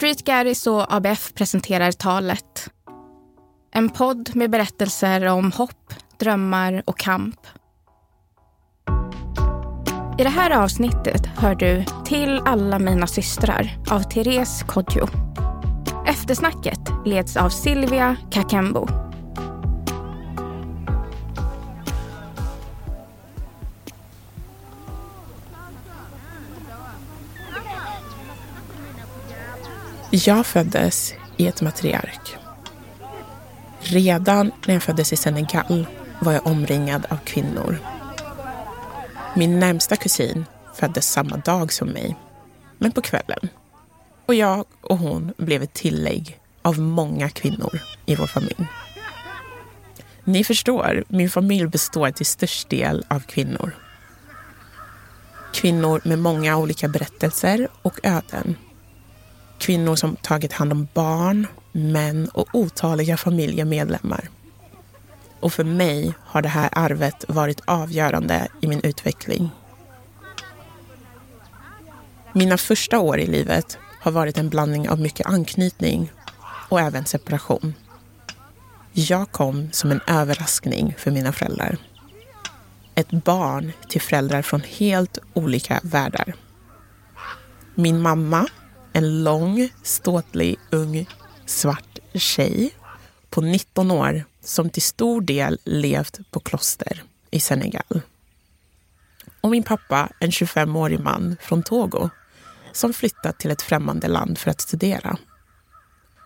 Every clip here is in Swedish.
Street Garris och ABF presenterar Talet. En podd med berättelser om hopp, drömmar och kamp. I det här avsnittet hör du Till alla mina systrar av Therese Kodjo. Eftersnacket leds av Silvia Kakembo. Jag föddes i ett matriark. Redan när jag föddes i Senegal var jag omringad av kvinnor. Min närmsta kusin föddes samma dag som mig, men på kvällen. Och jag och hon blev ett tillägg av många kvinnor i vår familj. Ni förstår, min familj består till störst del av kvinnor. Kvinnor med många olika berättelser och öden Kvinnor som tagit hand om barn, män och otaliga familjemedlemmar. Och för mig har det här arvet varit avgörande i min utveckling. Mina första år i livet har varit en blandning av mycket anknytning och även separation. Jag kom som en överraskning för mina föräldrar. Ett barn till föräldrar från helt olika världar. Min mamma en lång, ståtlig, ung, svart tjej på 19 år som till stor del levt på kloster i Senegal. Och min pappa, en 25-årig man från Togo som flyttat till ett främmande land för att studera.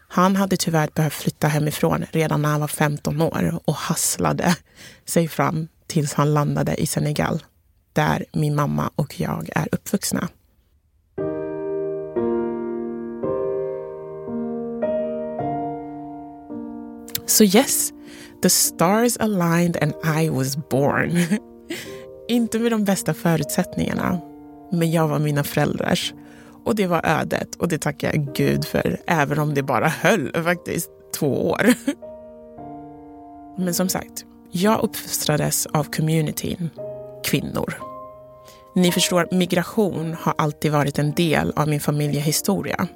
Han hade tyvärr behövt flytta hemifrån redan när han var 15 år och hasslade sig fram tills han landade i Senegal, där min mamma och jag är uppvuxna. Så yes, the stars aligned and I was born. Inte med de bästa förutsättningarna, men jag var mina föräldrars. Och det var ödet och det tackar jag Gud för, även om det bara höll faktiskt två år. Men som sagt, jag uppfostrades av communityn, kvinnor. Ni förstår, migration har alltid varit en del av min familjehistoria.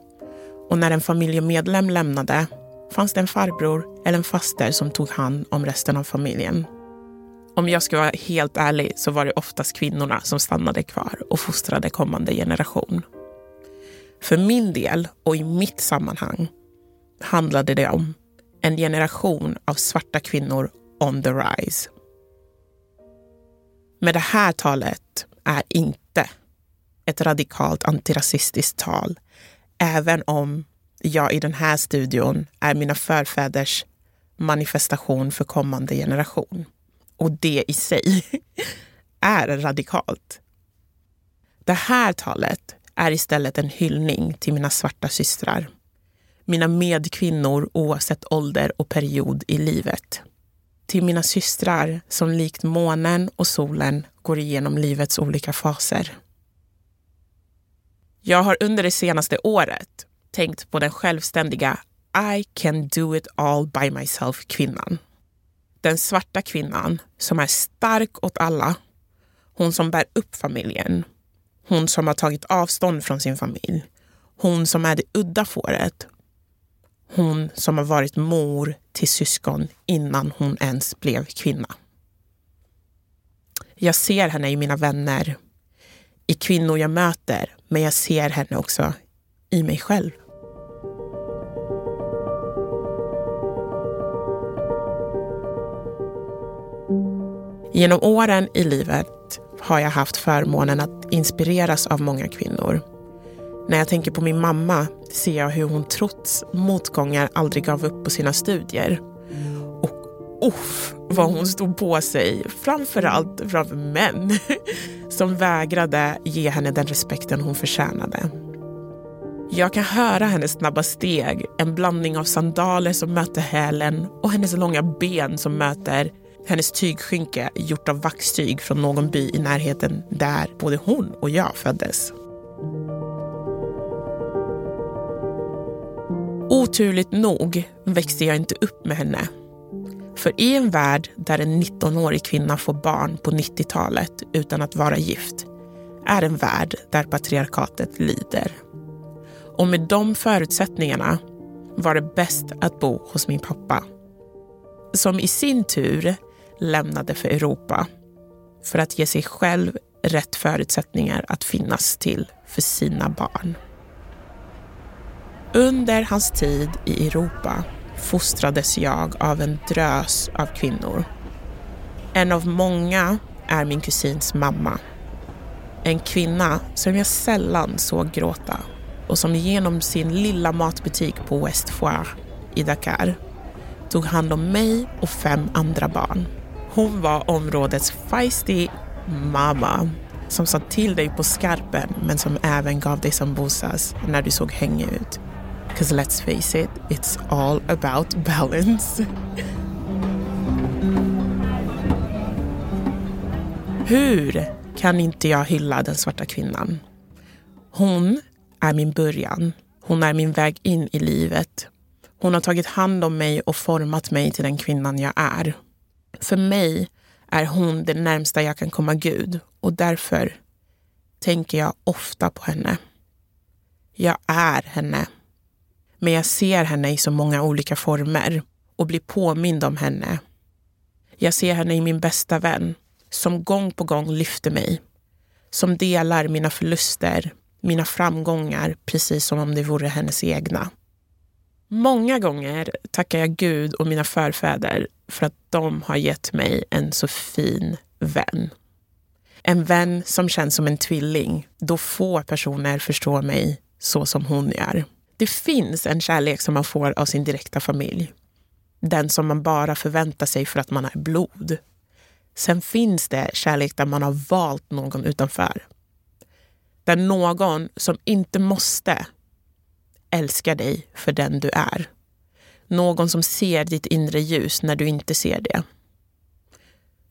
Och när en familjemedlem lämnade fanns det en farbror eller en faster som tog hand om resten av familjen. Om jag ska vara helt ärlig så var det oftast kvinnorna som stannade kvar och fostrade kommande generation. För min del och i mitt sammanhang handlade det om en generation av svarta kvinnor on the rise. Men det här talet är inte ett radikalt antirasistiskt tal, även om jag i den här studion är mina förfäders manifestation för kommande generation. Och det i sig är radikalt. Det här talet är istället en hyllning till mina svarta systrar. Mina medkvinnor oavsett ålder och period i livet. Till mina systrar som likt månen och solen går igenom livets olika faser. Jag har under det senaste året tänkt på den självständiga I can do it all by myself-kvinnan. Den svarta kvinnan som är stark åt alla. Hon som bär upp familjen. Hon som har tagit avstånd från sin familj. Hon som är det udda fåret. Hon som har varit mor till syskon innan hon ens blev kvinna. Jag ser henne i mina vänner, i kvinnor jag möter, men jag ser henne också i mig själv. Genom åren i livet har jag haft förmånen att inspireras av många kvinnor. När jag tänker på min mamma ser jag hur hon trots motgångar aldrig gav upp på sina studier. Och uff, vad hon stod på sig, framförallt framför män som vägrade ge henne den respekten hon förtjänade. Jag kan höra hennes snabba steg, en blandning av sandaler som möter hälen och hennes långa ben som möter hennes tygskynke gjort av vaxtyg från någon by i närheten där både hon och jag föddes. Oturligt nog växte jag inte upp med henne. För i en värld där en 19-årig kvinna får barn på 90-talet utan att vara gift är en värld där patriarkatet lider. Och med de förutsättningarna var det bäst att bo hos min pappa. Som i sin tur lämnade för Europa för att ge sig själv rätt förutsättningar att finnas till för sina barn. Under hans tid i Europa fostrades jag av en drös av kvinnor. En av många är min kusins mamma. En kvinna som jag sällan såg gråta och som genom sin lilla matbutik på West Foire i Dakar tog hand om mig och fem andra barn. Hon var områdets feisty mamma som sa till dig på skarpen men som även gav dig sambusas när du såg hängig ut. Cause let's face it, it's all about balance. Hur kan inte jag hylla den svarta kvinnan? Hon är min början. Hon är min väg in i livet. Hon har tagit hand om mig och format mig till den kvinnan jag är. För mig är hon det närmsta jag kan komma Gud och därför tänker jag ofta på henne. Jag är henne. Men jag ser henne i så många olika former och blir påmind om henne. Jag ser henne i min bästa vän som gång på gång lyfter mig. Som delar mina förluster, framgångar precis som om det vore hennes egna. Många gånger tackar jag Gud och mina förfäder för att de har gett mig en så fin vän. En vän som känns som en tvilling, då få personer förstår mig så som hon gör. Det finns en kärlek som man får av sin direkta familj. Den som man bara förväntar sig för att man är blod. Sen finns det kärlek där man har valt någon utanför. Där någon som inte måste älskar dig för den du är. Någon som ser ditt inre ljus när du inte ser det.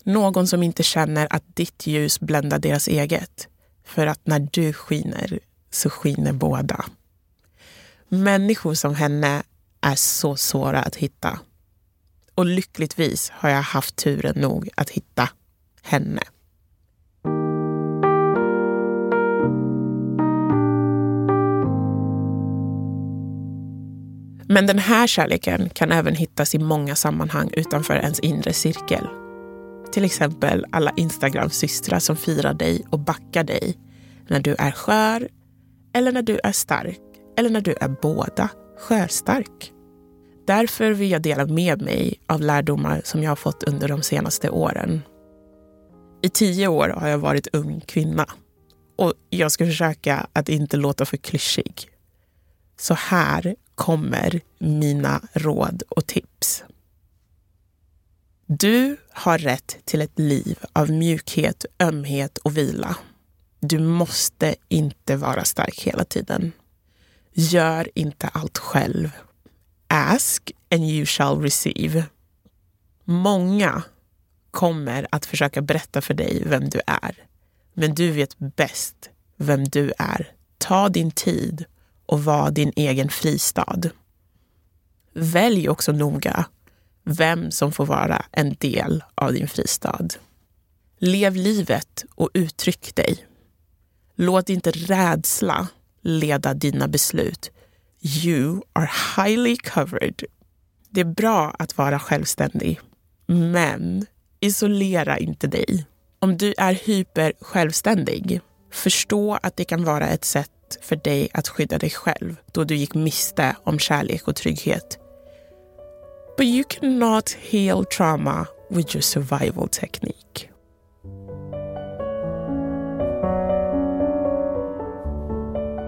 Någon som inte känner att ditt ljus bländar deras eget. För att när du skiner så skiner båda. Människor som henne är så svåra att hitta. Och lyckligtvis har jag haft turen nog att hitta henne. Men den här kärleken kan även hittas i många sammanhang utanför ens inre cirkel. Till exempel alla Instagram-systrar som firar dig och backar dig när du är skör eller när du är stark eller när du är båda skörstark. Därför vill jag dela med mig av lärdomar som jag har fått under de senaste åren. I tio år har jag varit ung kvinna och jag ska försöka att inte låta för klyschig. Så här kommer mina råd och tips. Du har rätt till ett liv av mjukhet, ömhet och vila. Du måste inte vara stark hela tiden. Gör inte allt själv. Ask and you shall receive. Många kommer att försöka berätta för dig vem du är. Men du vet bäst vem du är. Ta din tid och vara din egen fristad. Välj också noga vem som får vara en del av din fristad. Lev livet och uttryck dig. Låt inte rädsla leda dina beslut. You are highly covered. Det är bra att vara självständig, men isolera inte dig. Om du är hyper självständig, förstå att det kan vara ett sätt för dig att skydda dig själv då du gick miste om kärlek och trygghet. But you cannot heal trauma with your survival technique.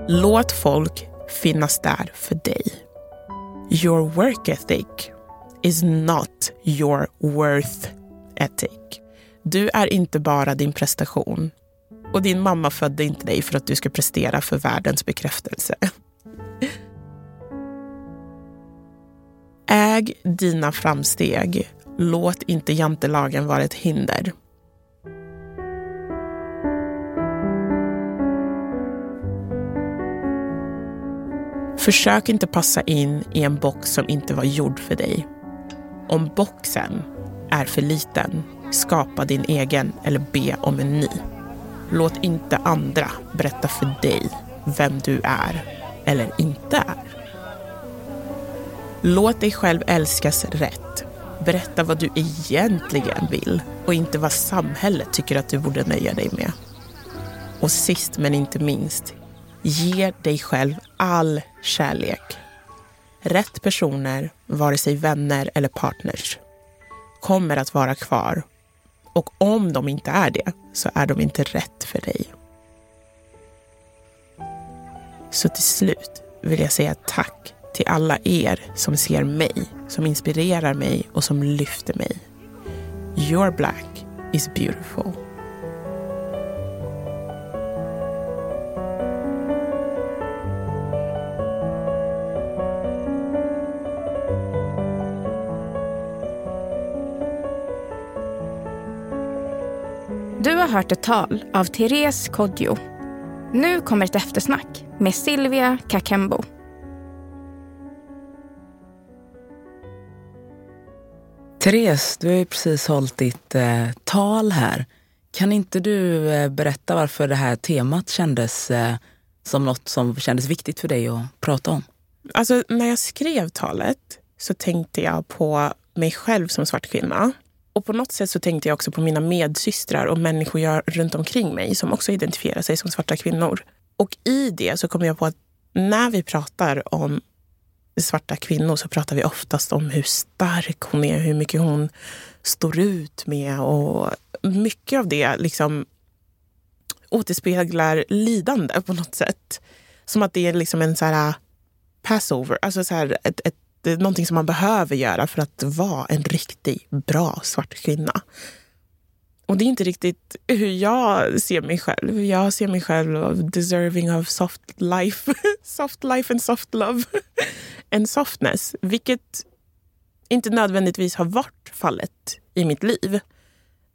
Låt folk finnas där för dig. Your work ethic is not your worth ethic. Du är inte bara din prestation. Och din mamma födde inte dig för att du ska prestera för världens bekräftelse. Äg dina framsteg. Låt inte jantelagen vara ett hinder. Försök inte passa in i en box som inte var gjord för dig. Om boxen är för liten, skapa din egen eller be om en ny. Låt inte andra berätta för dig vem du är eller inte är. Låt dig själv älskas rätt. Berätta vad du egentligen vill och inte vad samhället tycker att du borde nöja dig med. Och sist men inte minst, ge dig själv all kärlek. Rätt personer, vare sig vänner eller partners, kommer att vara kvar. Och om de inte är det, så är de inte rätt för dig. Så till slut vill jag säga tack till alla er som ser mig, som inspirerar mig och som lyfter mig. Your black is beautiful. Du har hört ett tal av Therese Kodjo. Nu kommer ett eftersnack med Silvia Kakembo. Therese, du har ju precis hållit ditt eh, tal här. Kan inte du eh, berätta varför det här temat kändes eh, som något som kändes viktigt för dig att prata om? Alltså, när jag skrev talet så tänkte jag på mig själv som svart kvinna. Och på något sätt så tänkte jag också på mina medsystrar och människor jag runt omkring mig som också identifierar sig som svarta kvinnor. Och i det så kom jag på att när vi pratar om svarta kvinnor så pratar vi oftast om hur stark hon är, hur mycket hon står ut med och mycket av det liksom återspeglar lidande på något sätt. Som att det är liksom en så här äh, passover, alltså så här ett, ett, det någonting som man behöver göra för att vara en riktigt bra svart kvinna. Och det är inte riktigt hur jag ser mig själv. Jag ser mig själv deserving of soft life. soft life and soft love. and softness. Vilket inte nödvändigtvis har varit fallet i mitt liv.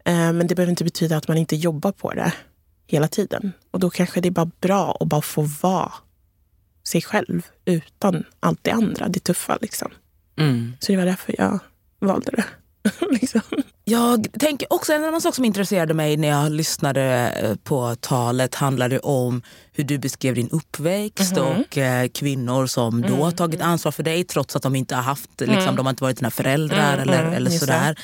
Eh, men det behöver inte betyda att man inte jobbar på det hela tiden. Och då kanske det är bara bra att bara få vara sig själv utan allt det andra, det tuffa. Liksom. Mm. Så det var därför jag valde det. liksom. Jag tänker också en annan sak som intresserade mig när jag lyssnade eh, på talet handlade om hur du beskrev din uppväxt Mhm. och eh, kvinnor som då har tagit ansvar för dig trots att de inte har haft, liksom, de har inte varit dina föräldrar Mm, eller, mm, eller just sådär.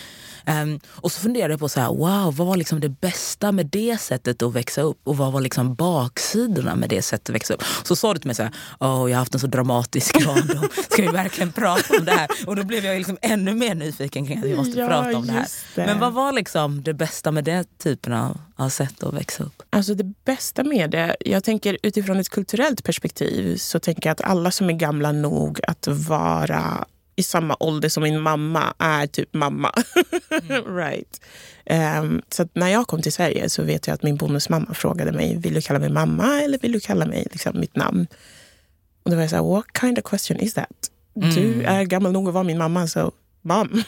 Ehm, och så funderade jag på så här, wow, vad var liksom det bästa med det sättet att växa upp och vad var liksom baksidorna med det sättet att växa upp? Så sa du till mig så här, oh, jag har haft en så dramatisk barndom, ska vi verkligen prata om det här? Och då blev jag liksom ännu mer nyfiken kring att vi måste Ja, prata om det här. det. Men vad var liksom det bästa med den typen av, av sätt att växa upp? Alltså det bästa med det, jag tänker utifrån ett kulturellt perspektiv så tänker jag att alla som är gamla nog att vara i samma ålder som min mamma är typ mamma. right. Ehm, så när jag kom till Sverige så vet jag att min bonusmamma frågade mig, vill du kalla mig mamma eller vill du kalla mig liksom, mitt namn? Och då var jag så här, what kind of question is that? Du är gammal nog att vara min mamma, så mom.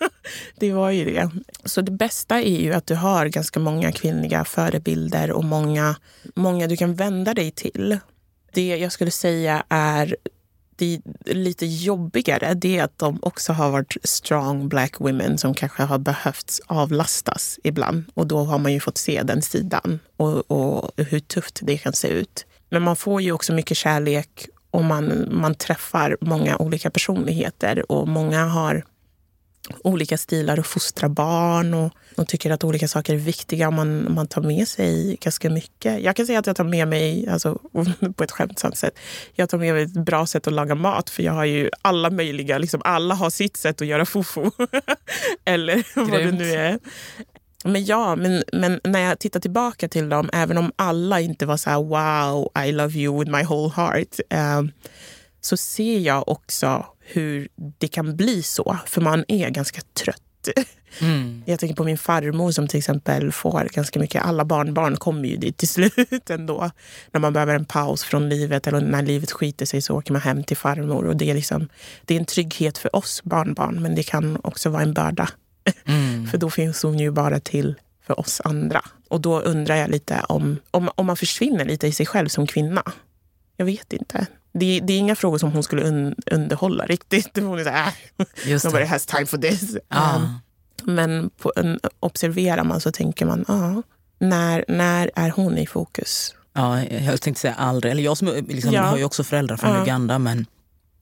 det var ju det. Så det bästa är ju att du har ganska många kvinnliga förebilder och många, många du kan vända dig till. Det jag skulle säga är det lite jobbigare det är att de också har varit strong black women som kanske har behövt avlastas ibland. Och då har man ju fått se den sidan och, och hur tufft det kan se ut. Men man får ju också mycket kärlek och man, man träffar många olika personligheter och många har olika stilar att fostra barn och, och tycker att olika saker är viktiga. Man, man tar med sig ganska mycket. Jag kan säga att jag tar med mig, alltså, på ett skämtsamt sätt, jag tar med mig ett bra sätt att laga mat för jag har ju alla möjliga, liksom, alla har sitt sätt att göra fufu. Eller vad det Grymt. nu är. Men ja, men, men när jag tittar tillbaka till dem, även om alla inte var så här wow, I love you with my whole heart, eh, så ser jag också hur det kan bli så, för man är ganska trött. Jag tänker på min farmor som till exempel får ganska mycket, alla barnbarn kommer ju dit till slut ändå. När man behöver en paus från livet eller när livet skiter sig så åker man hem till farmor. Och det, är liksom, det är en trygghet för oss barnbarn men det kan också vara en börda. För då finns hon ju bara till för oss andra. Och då undrar jag lite om, om, om man försvinner lite i sig själv som kvinna. Jag vet inte. Det, det är inga frågor som hon skulle un, underhålla riktigt. Hon är så här, äh, Just nobody has time for this. Ah. Um, men på en, observerar man så tänker man, ja, när, när är hon i fokus? Ja, jag tänkte säga aldrig. Eller jag som liksom, Ja. har ju också föräldrar från Ja. Uganda men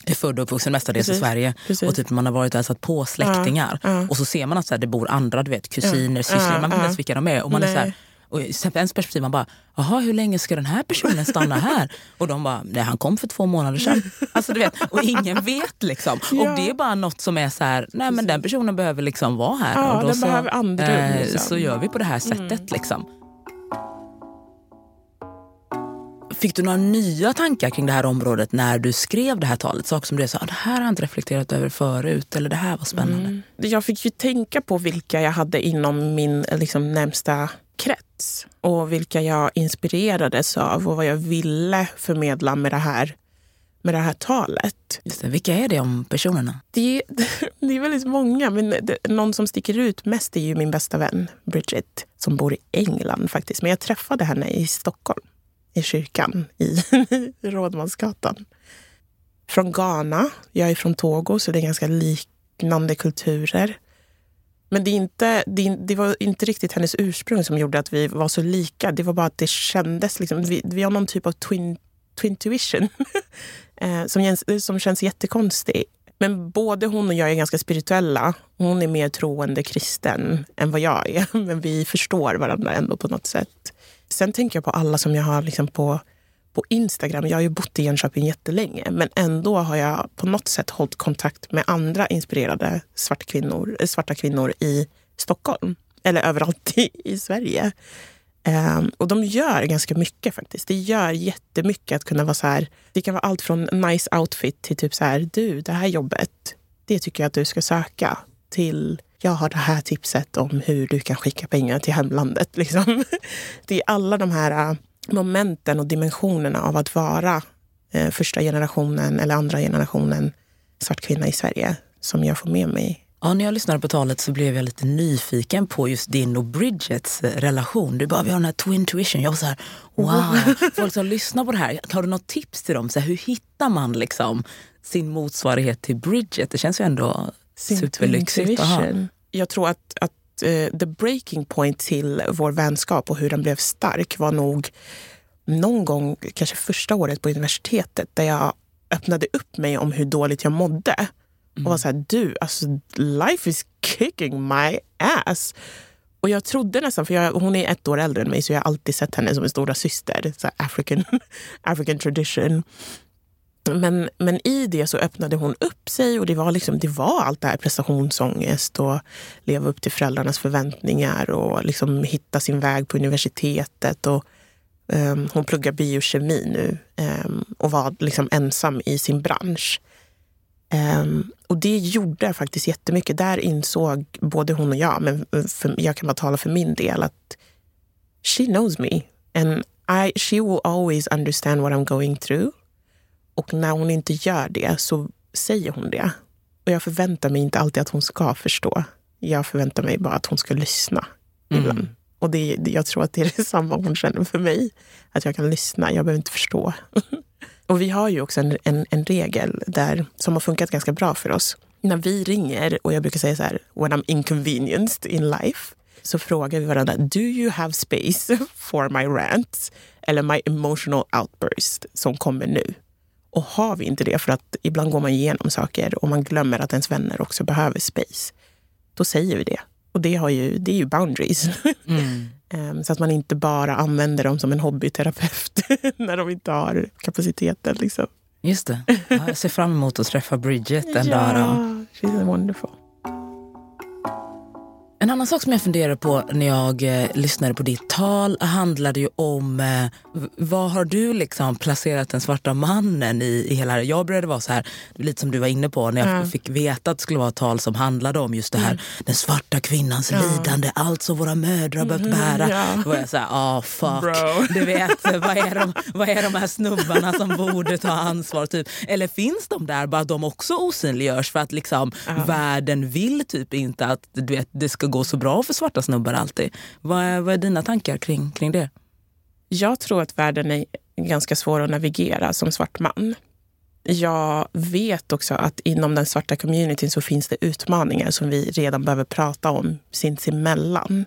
är född och uppvuxen mestadels i Sverige. precis. Och typ man har varit där satt på släktingar. Ja. Och så ser man att så här, det bor andra, du vet kusiner, Ja, systrar. ja, Man vet inte ens vilka de är. Och man är Nej. så här, och i ens perspektiv man bara, jaha hur länge ska den här personen stanna här? Och de bara, nej han kom för två månader sedan. Alltså, du vet, och ingen vet liksom. Ja. Och det är bara något som är så här, nej men den personen behöver liksom vara här. Ja, och då den så, behöver andrum, eh, liksom. Så gör vi på det här sättet liksom. Fick du några nya tankar kring det här området när du skrev det här talet? Saker som du sa, det här har jag inte reflekterat över förut eller det här var spännande. Jag fick ju tänka på vilka jag hade inom min liksom, närmsta krets och vilka jag inspirerades av och vad jag ville förmedla med det här, med det här talet. Det. Vilka är det om personerna? Det är, det är väldigt många, men det, någon som sticker ut mest är ju min bästa vän Bridget som bor i England faktiskt. Men jag träffade henne i Stockholm, i kyrkan i Rådmansgatan. Från Ghana, jag är från Togo så det är ganska liknande kulturer. Men det, är inte, det, det var inte riktigt hennes ursprung som gjorde att vi var så lika. Det var bara att det kändes, liksom, vi, vi har någon typ av twin, twin tuition eh, som, känns, som känns jättekonstig. Men både hon och jag är ganska spirituella. Hon är mer troende kristen än vad jag är. Men vi förstår varandra ändå på något sätt. Sen tänker jag på alla som jag har liksom på, på Instagram. Jag har ju bott i Jönköping jättelänge. Men ändå har jag på något sätt hållit kontakt med andra inspirerade svarta kvinnor, eh, svarta kvinnor i Stockholm. Eller överallt i, i Sverige. Um, och de gör ganska mycket faktiskt. Det gör jättemycket att kunna vara så här. Det kan vara allt från nice outfit till typ så här. Du, det här jobbet, det tycker jag att du ska söka. Till jag har det här tipset om hur du kan skicka pengar till hemlandet. Liksom. Det är alla de här eh, momenten och dimensionerna av att vara eh, första generationen eller andra generationen svart kvinna i Sverige som jag får med mig. Ja, när jag lyssnade på talet så blev jag lite nyfiken på just din och Bridgets eh, relation. Du bara, vi har den här twin tuition. Jag var så här, wow. Folk som lyssnar på det här, har du något tips till dem? Så här, hur hittar man liksom sin motsvarighet till Bridget? Det känns ju ändå Sin superlyxigt. Jag tror att, att eh, the breaking point till vår vänskap och hur den blev stark var nog någon gång, kanske första året på universitetet där jag öppnade upp mig om hur dåligt jag mådde. Och var så här, du, alltså life is kicking my ass. Och jag trodde nästan, för jag, hon är ett år äldre än mig så jag har alltid sett henne som en stora syster. Så African, African tradition. Men, men i det så öppnade hon upp sig och det var, liksom, det var allt det här prestationsångest och leva upp till föräldrarnas förväntningar och liksom hitta sin väg på universitetet. Och, um, hon pluggar biokemi nu um, och var liksom ensam i sin bransch. Um, och det gjorde faktiskt jättemycket. Där insåg både hon och jag, men för, jag kan bara tala för min del, att she knows me and I, she will always understand what I'm going through. Och när hon inte gör det så säger hon det. Och jag förväntar mig inte alltid att hon ska förstå. Jag förväntar mig bara att hon ska lyssna ibland. Och det- jag tror att det är detsamma hon känner för mig. Att jag kan lyssna, jag behöver inte förstå. och vi har ju också en, en, en regel där, som har funkat ganska bra för oss. När vi ringer, och jag brukar säga så här, when I'm inconvenienced in life, så frågar vi varandra, do you have space for my rant? Eller my emotional outburst som kommer nu? Och har vi inte det, för att ibland går man igenom saker och man glömmer att ens vänner också behöver space, då säger vi det. Och det, har ju, det är ju boundaries. Mm. Em, Så att man inte bara använder dem som en hobbyterapeut när de inte har kapaciteten. Liksom. Just det. Ja, jag ser fram emot att träffa Bridget en dag. Då. she's wonderful. En annan sak som jag funderade på när jag eh, lyssnade på ditt tal handlade ju om eh, vad har du liksom placerat den svarta mannen i, i hela det? Jag började vara så här, lite som du var inne på, när jag Ja. fick veta att det skulle vara ett tal som handlade om just det här, den svarta kvinnans lidande, allt som våra mödrar behövt bära. ja. Då var jag så här, ah fuck. Bro. Du vet, vad är, de, vad är de här snubbarna som borde ta ansvar? Typ? Eller finns de där bara de också osynliggörs för att liksom världen vill typ inte att du vet, det ska gå så bra för svarta snubbar alltid? Vad är, vad är dina tankar kring, kring det? Jag tror att världen är ganska svår att navigera som svart man. Jag vet också att inom den svarta communityn så finns det utmaningar som vi redan behöver prata om sinsemellan.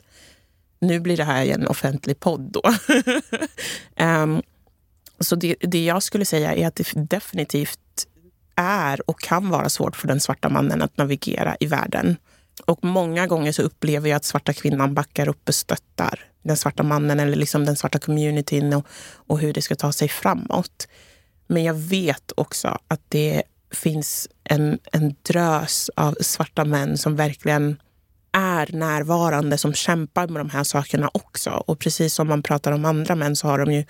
Nu blir det här en offentlig podd då. Um, så det, det jag skulle säga är att det definitivt är och kan vara svårt för den svarta mannen att navigera i världen. Och många gånger så upplever jag att svarta kvinnan backar upp och stöttar den svarta mannen eller liksom den svarta communityn och, och hur det ska ta sig framåt. Men jag vet också att det finns en, en drös av svarta män som verkligen är närvarande, som kämpar med de här sakerna också. Och precis som man pratar om andra män så har de ju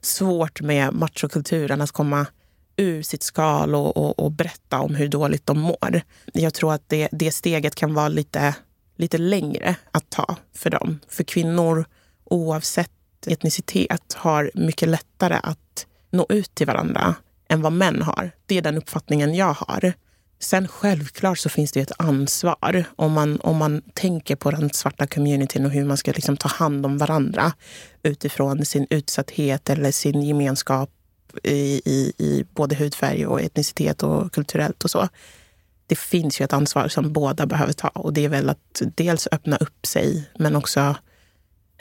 svårt med machokulturen att komma ur sitt skal och, och, och, berätta om hur dåligt de mår. Jag tror att det, det steget kan vara lite, lite längre att ta för dem. För kvinnor, oavsett etnicitet, har mycket lättare att nå ut till varandra än vad män har. Det är den uppfattningen jag har. Sen självklart så finns det ett ansvar om man, om man tänker på den svarta communityn och hur man ska liksom ta hand om varandra utifrån sin utsatthet eller sin gemenskap i, i, i både hudfärg och etnicitet och kulturellt och så. Det finns ju ett ansvar som båda behöver ta och det är väl att dels öppna upp sig men också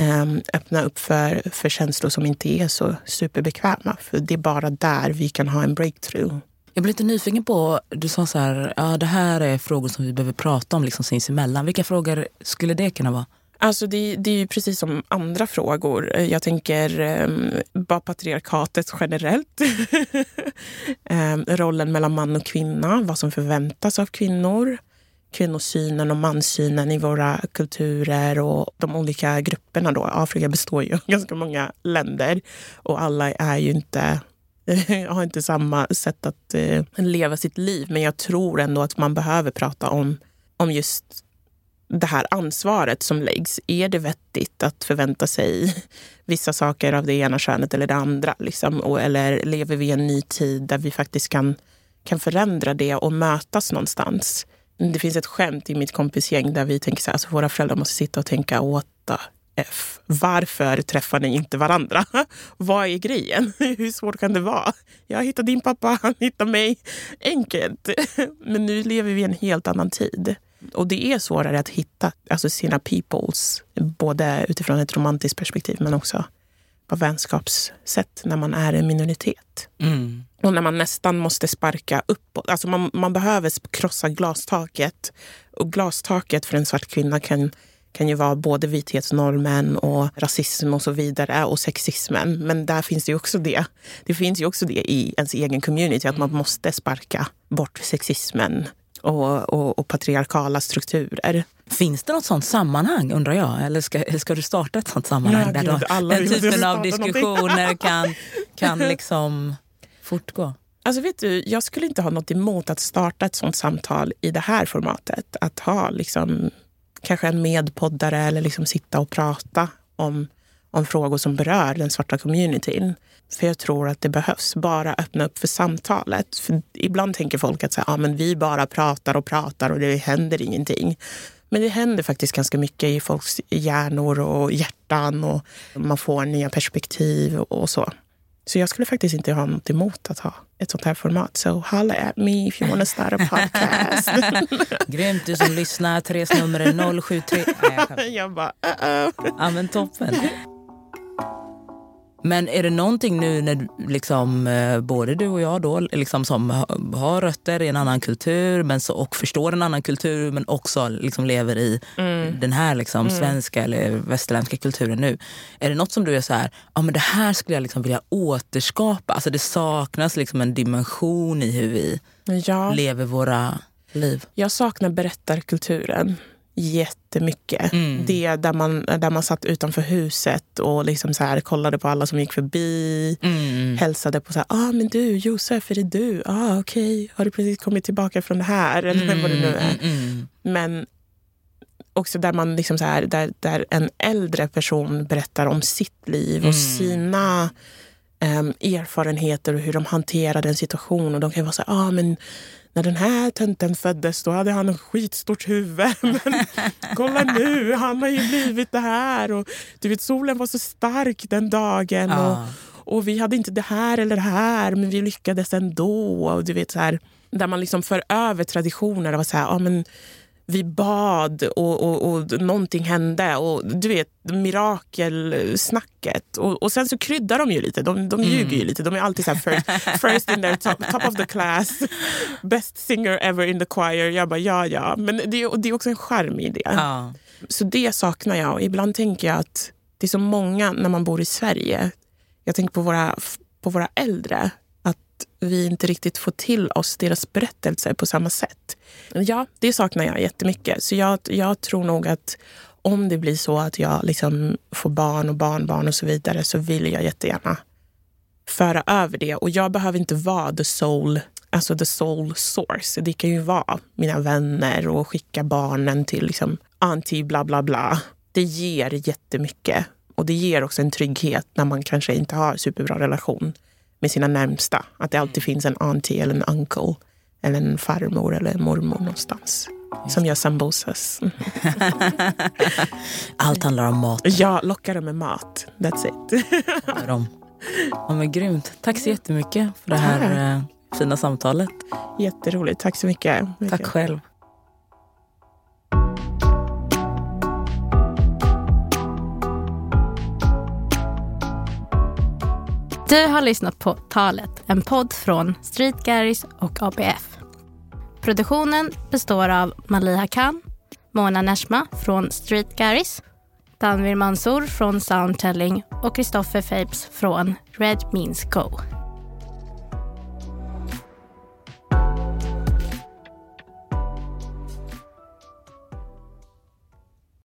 um, öppna upp för, för känslor som inte är så superbekväma. För det är bara där vi kan ha en breakthrough. Jag blir lite nyfiken på, du sa så här, ja det här är frågor som vi behöver prata om liksom sinsemellan. Vilka frågor skulle det kunna vara? Alltså det, det, är ju precis som andra frågor. Eh, jag tänker um, bara patriarkatet generellt. um, rollen mellan man och kvinna, vad som förväntas av kvinnor. Kvinnosynen och manssynen i våra kulturer och de olika grupperna. Då. Afrika består ju av ganska många länder och alla är ju inte har inte samma sätt att uh, leva sitt liv. Men jag tror ändå att man behöver prata om, om just det här ansvaret som läggs. Är det vettigt att förvänta sig vissa saker av det ena könet eller det andra? Liksom? eller lever vi i en ny tid där vi faktiskt kan, kan förändra det och mötas någonstans? Det finns ett skämt i mitt kompisgäng där vi tänker så här, alltså våra föräldrar måste sitta och tänka what the F. Varför träffar ni inte varandra? Vad är grejen? Hur svårt kan det vara? Jag hittar din pappa, han hittar mig. Enkelt. Men nu lever vi i en helt annan tid. Och det är svårare att hitta alltså sina peoples, både utifrån ett romantiskt perspektiv men också på vänskapssätt när man är en minoritet. Mm. Och när man nästan måste sparka uppåt. Alltså man, man behöver krossa glastaket. Och glastaket för en svart kvinna kan, kan ju vara både vithetsnormen och rasism och så vidare och sexismen. Men där finns det ju också det. Det finns ju också det i ens egen community att man måste sparka bort sexismen, och, och, och, patriarkala strukturer. Finns det något sånt sammanhang undrar jag? Eller ska, ska du starta ett sånt sammanhang ja, där alla den typen av diskussioner kan, kan liksom fortgå? Alltså vet du, jag skulle inte ha något emot att starta ett sånt samtal i det här formatet. Att ha liksom, kanske en medpoddare eller liksom sitta och prata om, om frågor som berör den svarta communityn. För jag tror att det behövs. Bara öppna upp för samtalet. För ibland tänker folk att så här, ah, men vi bara pratar och pratar och det händer ingenting. Men det händer faktiskt ganska mycket i folks hjärnor och hjärtan och man får nya perspektiv och så. Så jag skulle faktiskt inte ha något emot att ha ett sånt här format. Så so holla at me if you want to start a podcast. Grymt. Du som lyssnar, Therese nummer är 073... Nej, jag, jag bara, uh -oh. Ja, men toppen. Men är det någonting nu när liksom, eh, både du och jag då, liksom, som har rötter i en annan kultur men så, och förstår en annan kultur men också liksom lever i mm. den här liksom, mm. svenska eller västerländska kulturen nu. Är det något som du är så här, ja men det här skulle jag liksom vilja återskapa? Alltså det saknas liksom en dimension i hur vi ja. lever våra liv. Jag saknar berättarkulturen jättemycket. Mm. Det där man, där man satt utanför huset och liksom så här, kollade på alla som gick förbi. Mm. Hälsade på så här, ah, men du Josef, är det du? Ah, Okej, okay. har du precis kommit tillbaka från det här? Eller mm. vad det nu är. Mm, mm. Men också där, man liksom så här, där, där en äldre person berättar om sitt liv och mm. sina um, erfarenheter och hur de hanterade en situation. Och de kan vara så här, ah, men när den här tönten föddes då hade han ett skitstort huvud. Men kolla nu, han har ju blivit det här. Och, du vet, solen var så stark den dagen. Och, och vi hade inte det här eller det här, men vi lyckades ändå. Och du vet, så här, där man liksom för över traditioner. Och så här, ah, men, vi bad och, och, och någonting hände. Och du vet, mirakelsnacket. Och, och sen så kryddar de ju lite. De, de ljuger ju lite. De är alltid så first, first in their top, top of the class. Best singer ever in the choir. Jag bara, ja, ja. Men det, är- det är också en charm i det. Ja. Så det saknar jag. Och ibland tänker jag att det är så många när man bor i Sverige. Jag tänker på våra, på våra äldre. Vi inte riktigt får till oss deras berättelser på samma sätt. Ja, det saknar jag jättemycket. Så jag, jag tror nog att om det blir så att jag liksom får barn och barnbarn och så vidare så vill jag jättegärna föra över det. Och jag behöver inte vara the soul, alltså the soul source. Det kan ju vara mina vänner och skicka barnen till liksom anti bla bla bla. Det ger jättemycket. Och det ger också en trygghet när man kanske inte har superbra relation med sina närmsta. Att det alltid finns en auntie eller en uncle eller en farmor eller en mormor någonstans. Som gör sambosas. Mm. Allt handlar om mat. Ja, locka dem med mat. That's it. Dem. Ja, men grymt. Tack så jättemycket för det här eh, fina samtalet. Jätteroligt. Tack så mycket. Tack själv. Du har lyssnat på Talet, en podd från Street Garris och ABF. Produktionen består av Maliha Khan, Mona Neshma från Street Garris, Danvir Mansour från Soundtelling och Kristoffer Fapes från Red Means Go.